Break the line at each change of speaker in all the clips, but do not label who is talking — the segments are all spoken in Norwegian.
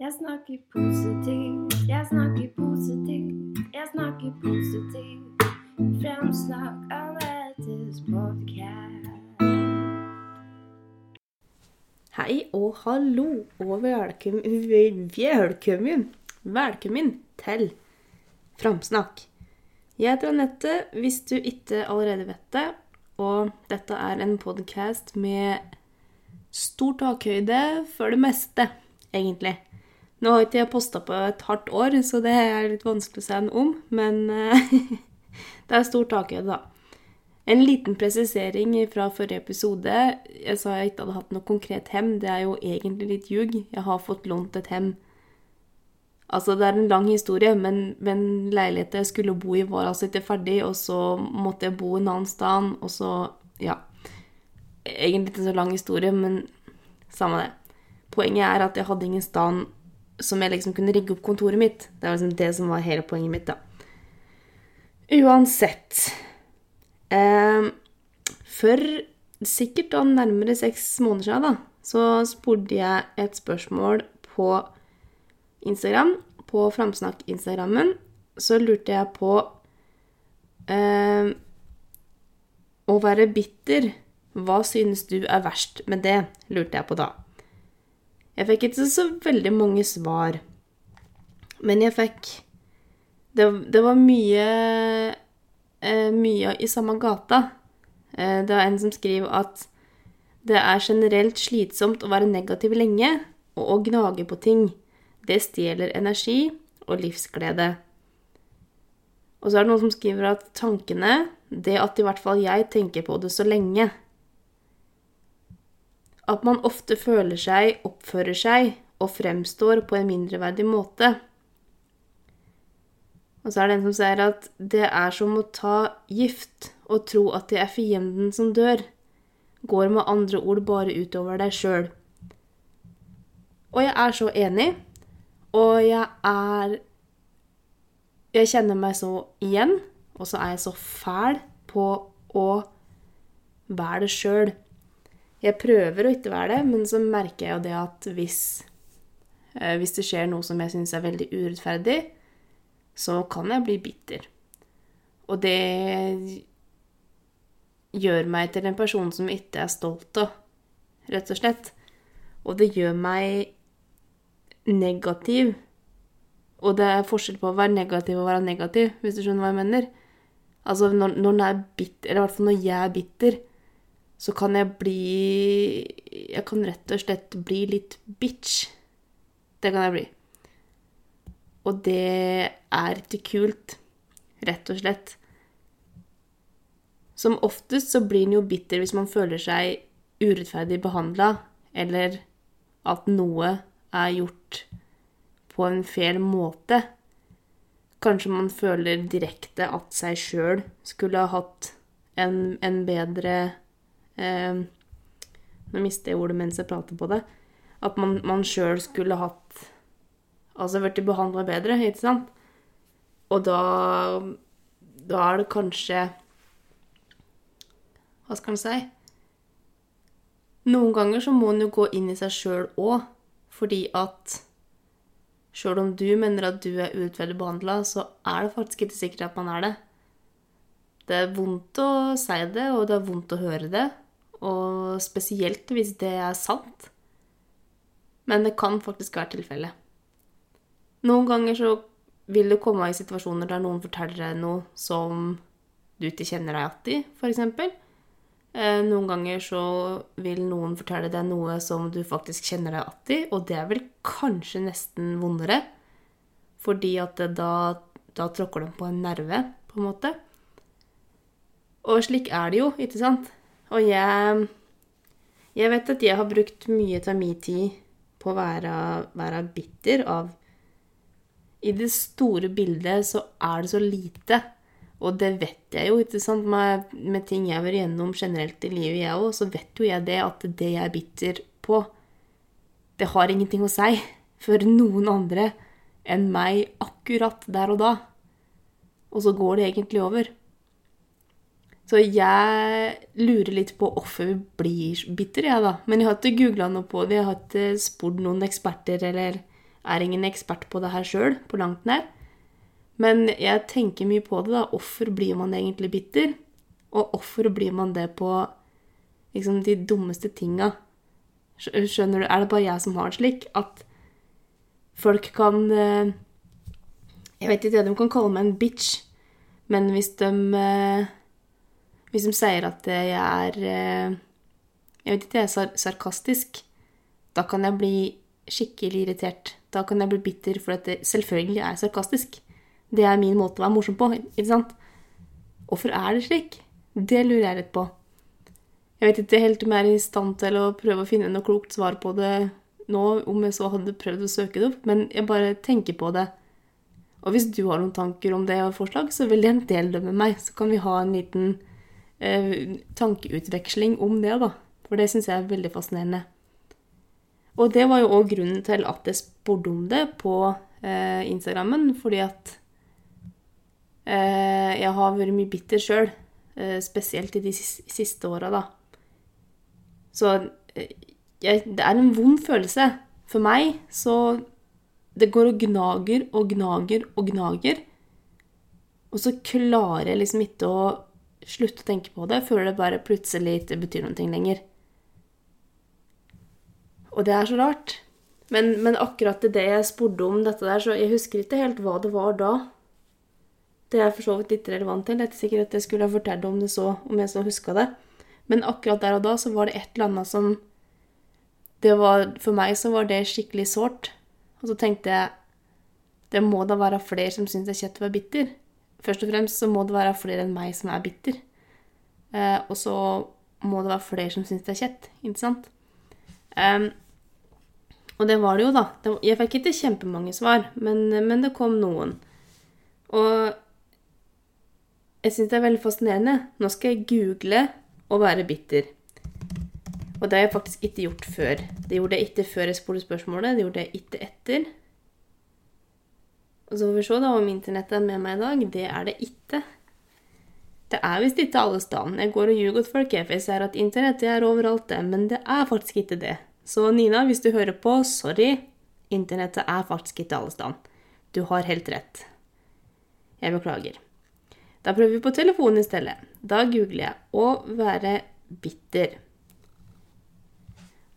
Jeg snakker positivt, jeg snakker positivt, jeg snakker positivt. Fremsnakk annerledes podcast.
Hei og hallo, og velkommen, velkommen, velkommen til Framsnakk. Jeg heter Anette, hvis du ikke allerede vet det, og dette er en podkast med stor takhøyde for det meste, egentlig. Nå har ikke jeg posta på et hardt år, så det er litt vanskelig å si noe om, men eh, det er stor takhøyde, da. En liten presisering fra forrige episode. Jeg sa jeg ikke hadde hatt noe konkret hem. Det er jo egentlig litt ljug. Jeg har fått lånt et hem. Altså, det er en lang historie, men, men leiligheten jeg skulle bo i, var altså ikke ferdig, og så måtte jeg bo en annen sted, og så Ja. Egentlig ikke så lang historie, men samme det. Poenget er at jeg hadde ingen sted som jeg liksom kunne rigge opp kontoret mitt. Det var liksom det som var hele poenget mitt, da. Uansett eh, For sikkert da nærmere seks måneder siden, da, så spurte jeg et spørsmål på Instagram, på Framsnakk-instagrammen, så lurte jeg på eh, Å være bitter, hva synes du er verst med det? lurte jeg på da. Jeg fikk ikke så veldig mange svar, men jeg fikk Det, det var mye eh, Mye i samme gata. Eh, det er en som skriver at det er generelt slitsomt å være negativ lenge og å gnage på ting. Det stjeler energi og livsglede. Og så er det noen som skriver at tankene, det at i hvert fall jeg tenker på det så lenge, at man ofte føler seg, oppfører seg og fremstår på en mindreverdig måte. Og så er det en som sier at det er som å ta gift og tro at det er fienden som dør. Går med andre ord bare utover deg sjøl. Og jeg er så enig, og jeg er Jeg kjenner meg så igjen, og så er jeg så fæl på å være det sjøl. Jeg prøver å ikke være det, men så merker jeg jo det at hvis, eh, hvis det skjer noe som jeg syns er veldig urettferdig, så kan jeg bli bitter. Og det gjør meg til en person som ikke er stolt av, rett og slett. Og det gjør meg negativ. Og det er forskjell på å være negativ og være negativ, hvis du skjønner hva jeg mener. Altså når, når er bitter, eller i hvert fall når jeg er bitter, så kan jeg bli Jeg kan rett og slett bli litt bitch. Det kan jeg bli. Og det er ikke kult, rett og slett. Som oftest så blir en jo bitter hvis man føler seg urettferdig behandla, eller at noe er gjort på en feil måte. Kanskje man føler direkte at seg sjøl skulle ha hatt en, en bedre eh, Nå mister jeg ordet mens jeg prater på det. At man, man sjøl skulle hatt Altså blitt behandla bedre, ikke sant? Og da Da er det kanskje Hva skal en si? Noen ganger så må en jo gå inn i seg sjøl òg, fordi at Sjøl om du mener at du er urettferdig behandla, så er det faktisk ikke sikkert at man er det. Det er vondt å si det, og det er vondt å høre det, og spesielt hvis det er sant. Men det kan faktisk være tilfellet. Noen ganger så vil du komme i situasjoner der noen forteller deg noe som du ikke kjenner deg igjen i, f.eks. Eh, noen ganger så vil noen fortelle deg noe som du faktisk kjenner deg igjen i, og det er vel kanskje nesten vondere, fordi at da, da tråkker de på en nerve, på en måte. Og slik er det jo, ikke sant? Og jeg Jeg vet at jeg har brukt mye av min tid på å være, være bitter av I det store bildet så er det så lite. Og det vet jeg jo, ikke sant, med, med ting jeg har vært gjennom generelt i livet, jeg òg, så vet jo jeg det at det jeg er bitter på, det har ingenting å si for noen andre enn meg akkurat der og da. Og så går det egentlig over. Så jeg lurer litt på hvorfor vi blir bitter, jeg, da. Men jeg har ikke googla noe på det. Jeg har ikke spurt noen eksperter eller er ingen ekspert på det her sjøl, på langt nær. Men jeg tenker mye på det, da. Hvorfor blir man egentlig bitter? Og hvorfor blir man det på liksom de dummeste tinga? Skjønner du? Er det bare jeg som har det slik? At folk kan eh, Jeg vet ikke, de kan kalle meg en bitch, men hvis de eh, Hvis de sier at jeg er eh, Jeg vet ikke, jeg er sar sarkastisk, da kan jeg bli skikkelig irritert. Da kan jeg bli bitter, for at det selvfølgelig er sarkastisk. Det er min måte å være morsom på. ikke sant? Hvorfor er det slik? Det lurer jeg litt på. Jeg vet ikke helt om jeg er i stand til å prøve å finne noe klokt svar på det nå, om jeg så hadde prøvd å søke det opp, men jeg bare tenker på det. Og hvis du har noen tanker om det og forslag, så vil gjerne del det med meg. Så kan vi ha en liten eh, tankeutveksling om det, da. For det syns jeg er veldig fascinerende. Og det var jo òg grunnen til at jeg spurte om det på eh, Instagrammen, fordi at eh, jeg har vært mye bitter sjøl. Eh, spesielt i de siste åra, da. Så eh, jeg, det er en vond følelse. For meg så Det går og gnager og gnager og gnager. Og så klarer jeg liksom ikke å slutte å tenke på det før det bare plutselig ikke betyr noe lenger. Og det er så rart. Men, men akkurat i det jeg spurte om dette der, så jeg husker ikke helt hva det var da. Det er for så vidt litt relevant til. Det er ikke sikkert at jeg skulle ha fortalt om det så, om jeg så huska det. Men akkurat der og da så var det et eller annet som det var, For meg så var det skikkelig sårt. Og så tenkte jeg det må da være flere som syns det er kjett å bitter. Først og fremst så må det være flere enn meg som er bitter. Eh, og så må det være flere som syns det er kjett, ikke sant? Um, og det var det jo, da. Jeg fikk ikke kjempemange svar, men, men det kom noen. Og jeg syns det er veldig fascinerende. Nå skal jeg google å være bitter. Og det har jeg faktisk ikke gjort før. Det gjorde jeg ikke før jeg spurte spørsmålet. Det gjorde jeg ikke etter. Og så får vi se da om internettet er med meg i dag. Det er det ikke. Det er visst ikke alle steder. Jeg går og ljuger til folk, for jeg ser at internettet er overalt, det. Men det er faktisk ikke det. Så Nina, hvis du hører på, sorry. Internettet er faktisk ikke alle steder. Du har helt rett. Jeg beklager. Da prøver vi på telefonen i stedet. Da googler jeg 'å være bitter'.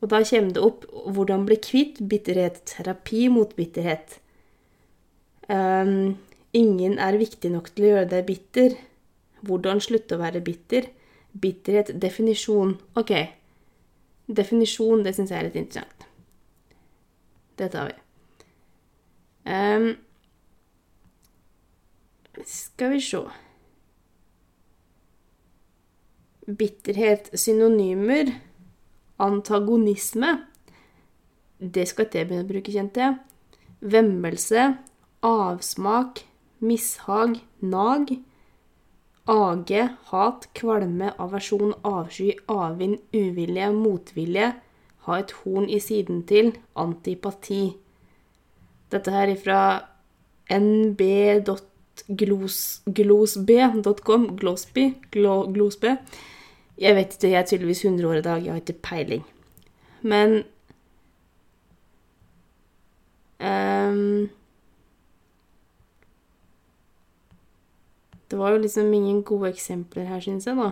Og da kommer det opp 'hvordan bli kvitt bitterhet'. Terapi mot bitterhet. Um, ingen er viktig nok til å gjøre deg bitter. Hvordan slutte å være bitter. Bitterhet. Definisjon. Ok. Definisjon, det syns jeg er litt interessant. Det tar vi. Um, skal vi se bitterhet, synonymer, antagonisme Det skal jeg begynne å bruke, kjente jeg. Vemmelse, avsmak, mishag, nag. Age, hat, kvalme, aversjon, avsky, avvind, uvilje, motvilje. Ha et horn i siden til, antipati. Dette her er fra nb.glosb.com, glosby, glosby. Jeg vet ikke, jeg er tydeligvis 100 år i dag, jeg har ikke peiling. Men um, Det var jo liksom ingen gode eksempler her, syns jeg, da.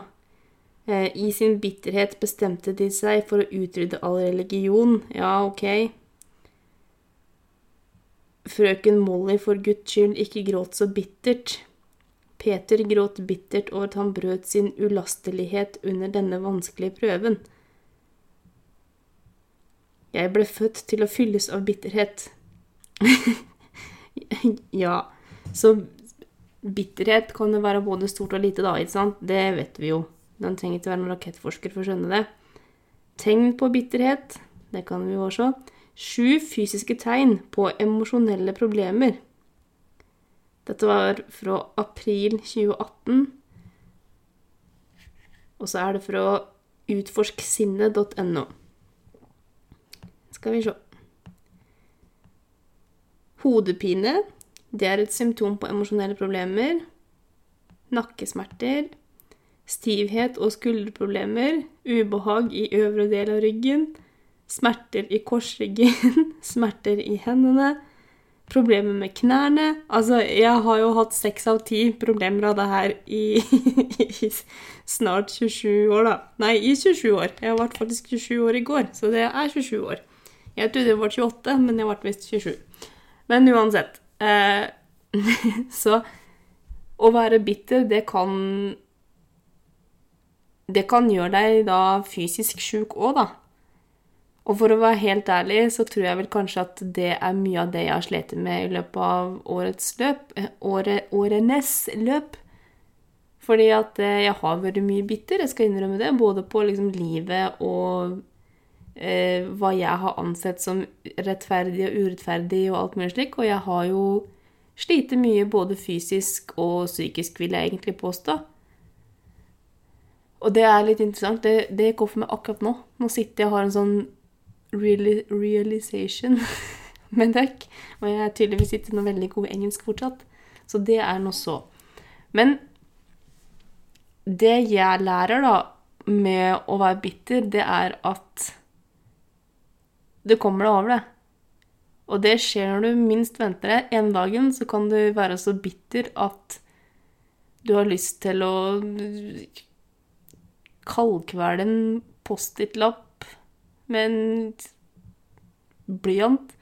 Eh, I sin bitterhet bestemte de seg for å utrydde all religion. Ja, ok. Frøken Molly, for guds skyld, ikke gråt så bittert. Peter gråt bittert over at han brøt sin ulastelighet under denne vanskelige prøven. Jeg ble født til å fylles av bitterhet. ja, så bitterhet kan jo være både stort og lite, da, ikke sant? Det vet vi jo. Den trenger ikke være noen rakettforsker for å skjønne det. Tegn på bitterhet, det kan vi jo også. Sju fysiske tegn på emosjonelle problemer. Dette var fra april 2018. Og så er det fra utforsksinnet.no. Skal vi se Hodepine. Det er et symptom på emosjonelle problemer. Nakkesmerter. Stivhet og skulderproblemer. Ubehag i øvre del av ryggen. smerter i korsryggen, smerter i hendene, problemer med knærne. Altså, jeg har jo hatt seks av ti problemer av det her i, i, snart 27 år, da. Nei, i 27 år. Jeg ble faktisk 27 år i går, så det er 27 år. Jeg trodde jeg var 28, men jeg ble visst 27. Men uansett. Eh, så å være bitter, det kan Det kan gjøre deg da fysisk sjuk òg, da. Og for å være helt ærlig, så tror jeg vel kanskje at det er mye av det jeg har slitt med i løpet av årets løp. eh, Året, årenes løp. Fordi at eh, jeg har vært mye bitter, jeg skal innrømme det. Både på liksom livet og eh, hva jeg har ansett som rettferdig og urettferdig og alt mulig slik. Og jeg har jo slitt mye både fysisk og psykisk, vil jeg egentlig påstå. Og det er litt interessant. Det, det går for meg akkurat nå. Nå sitter jeg og har en sånn reali realization med dekk. Og jeg er tydeligvis ikke noe veldig god engelsk fortsatt. Så det er nå så. Men det jeg lærer da med å være bitter, det er at det kommer deg over det. Og det skjer når du minst venter det. En dagen så kan du være så bitter at du har lyst til å kaldkvele en Post-It-lapp med en blyant.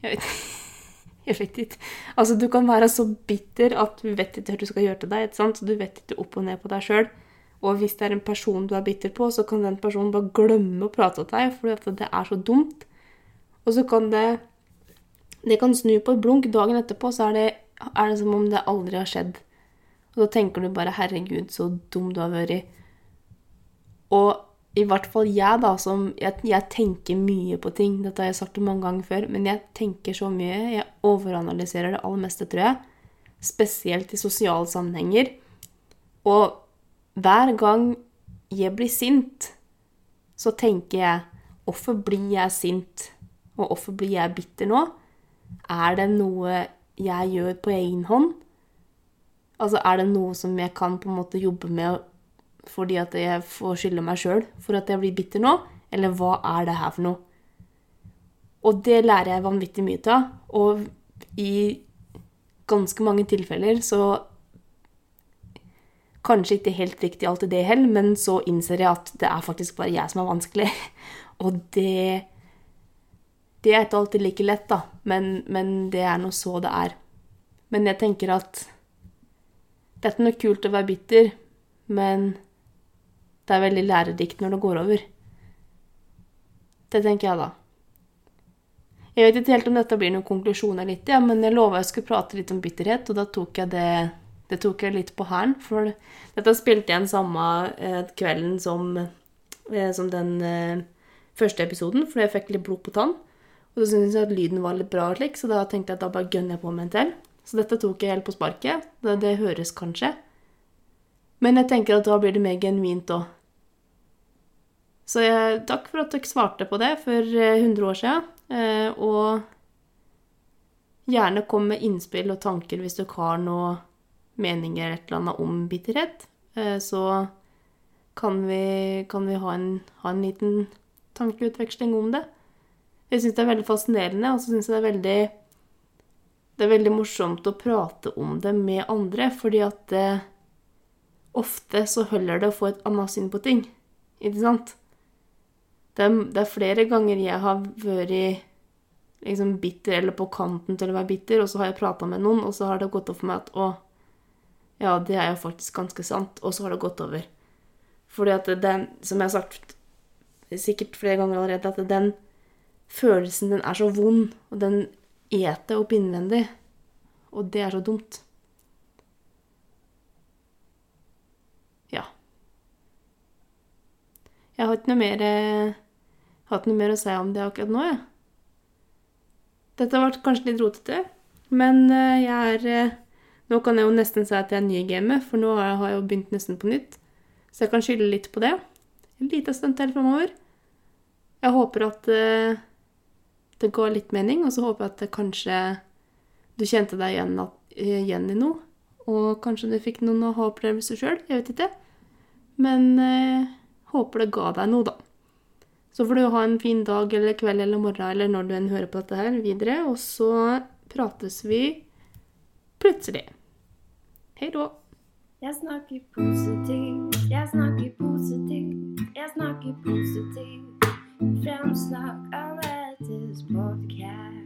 Jeg vet, jeg vet ikke. Altså, du kan være så bitter at du vet ikke hva du skal gjøre til deg. Så du vet ikke opp og ned på deg sjøl. Og hvis det er en person du er bitter på, så kan den personen bare glemme å prate til deg, for det er så dumt. Og så kan det Det kan snu på et blunk. Dagen etterpå så er det, er det som om det aldri har skjedd. Og da tenker du bare 'herregud, så dum du har vært'. Og i hvert fall jeg, da, som jeg, jeg, tenker mye på ting. Dette har jeg sagt mange ganger før, men jeg tenker så mye. Jeg overanalyserer det aller meste, tror jeg. Spesielt i sosiale sammenhenger. Og hver gang jeg blir sint, så tenker jeg Hvorfor blir jeg sint? Og hvorfor blir jeg bitter nå? Er det noe jeg gjør på egen hånd? Altså, er det noe som jeg kan på en måte jobbe med fordi at jeg får skylde meg sjøl for at jeg blir bitter nå? Eller hva er det her for noe? Og det lærer jeg vanvittig mye av. Og i ganske mange tilfeller så Kanskje ikke helt riktig alt i det heller, men så innser jeg at det er faktisk bare jeg som er vanskelig. Og det Det er ikke alltid like lett, da, men, men det er nå så det er. Men jeg tenker at det er ikke noe kult å være bitter, men det er veldig lærerikt når det går over. Det tenker jeg, da. Jeg vet ikke helt om dette blir noen konklusjoner litt, ja, men jeg lova jeg skulle prate litt om bitterhet, og da tok jeg det, det tok jeg litt på hælen. For dette spilte jeg den samme eh, kvelden som, eh, som den eh, første episoden, fordi jeg fikk litt blod på tann. Og så syntes jeg at lyden var litt bra, slik, så da tenkte jeg at da bare gønner jeg på med en til. Så dette tok jeg helt på sparket. Det, det høres kanskje. Men jeg tenker at da blir det mer genuint òg. Så jeg, takk for at dere svarte på det for 100 år siden. Eh, og gjerne kom med innspill og tanker hvis dere har noen meninger et eller annet om bitterhet. Eh, så kan vi, kan vi ha, en, ha en liten tankeutveksling om det. Jeg syns det er veldig fascinerende, og så syns jeg det er veldig det er veldig morsomt å prate om det med andre, fordi at det, ofte så holder det å få et annet syn på ting. Ikke sant? Det er, det er flere ganger jeg har vært liksom bitter eller på kanten til å være bitter, og så har jeg prata med noen, og så har det gått opp for meg at å, ja, det er jo faktisk ganske sant, og så har det gått over. Fordi at den, som jeg har sagt sikkert flere ganger allerede, at den følelsen, den er så vond, og den eter opp innvendig. Og det er så dumt. Ja. Jeg har ikke noe mer, hatt noe mer å si om det akkurat nå, jeg. Dette har vært kanskje litt rotete, men jeg er Nå kan jeg jo nesten si at jeg er ny i gamet, for nå har jeg jo begynt nesten på nytt. Så jeg kan skylde litt på det. En liten stund til framover. Jeg håper at det ga litt mening, og så håper jeg at det kanskje du kjente deg igjen, igjen i noe. Og kanskje du fikk noen aha-opplevelser sjøl. Jeg vet ikke. Men eh, håper det ga deg noe, da. Så får du ha en fin dag eller kveld eller morgen eller når du enn hører på dette her videre, og så prates vi plutselig. Hei da.
Jeg snakker positivt, jeg snakker positivt, jeg snakker positivt. Fremsnakk this podcast.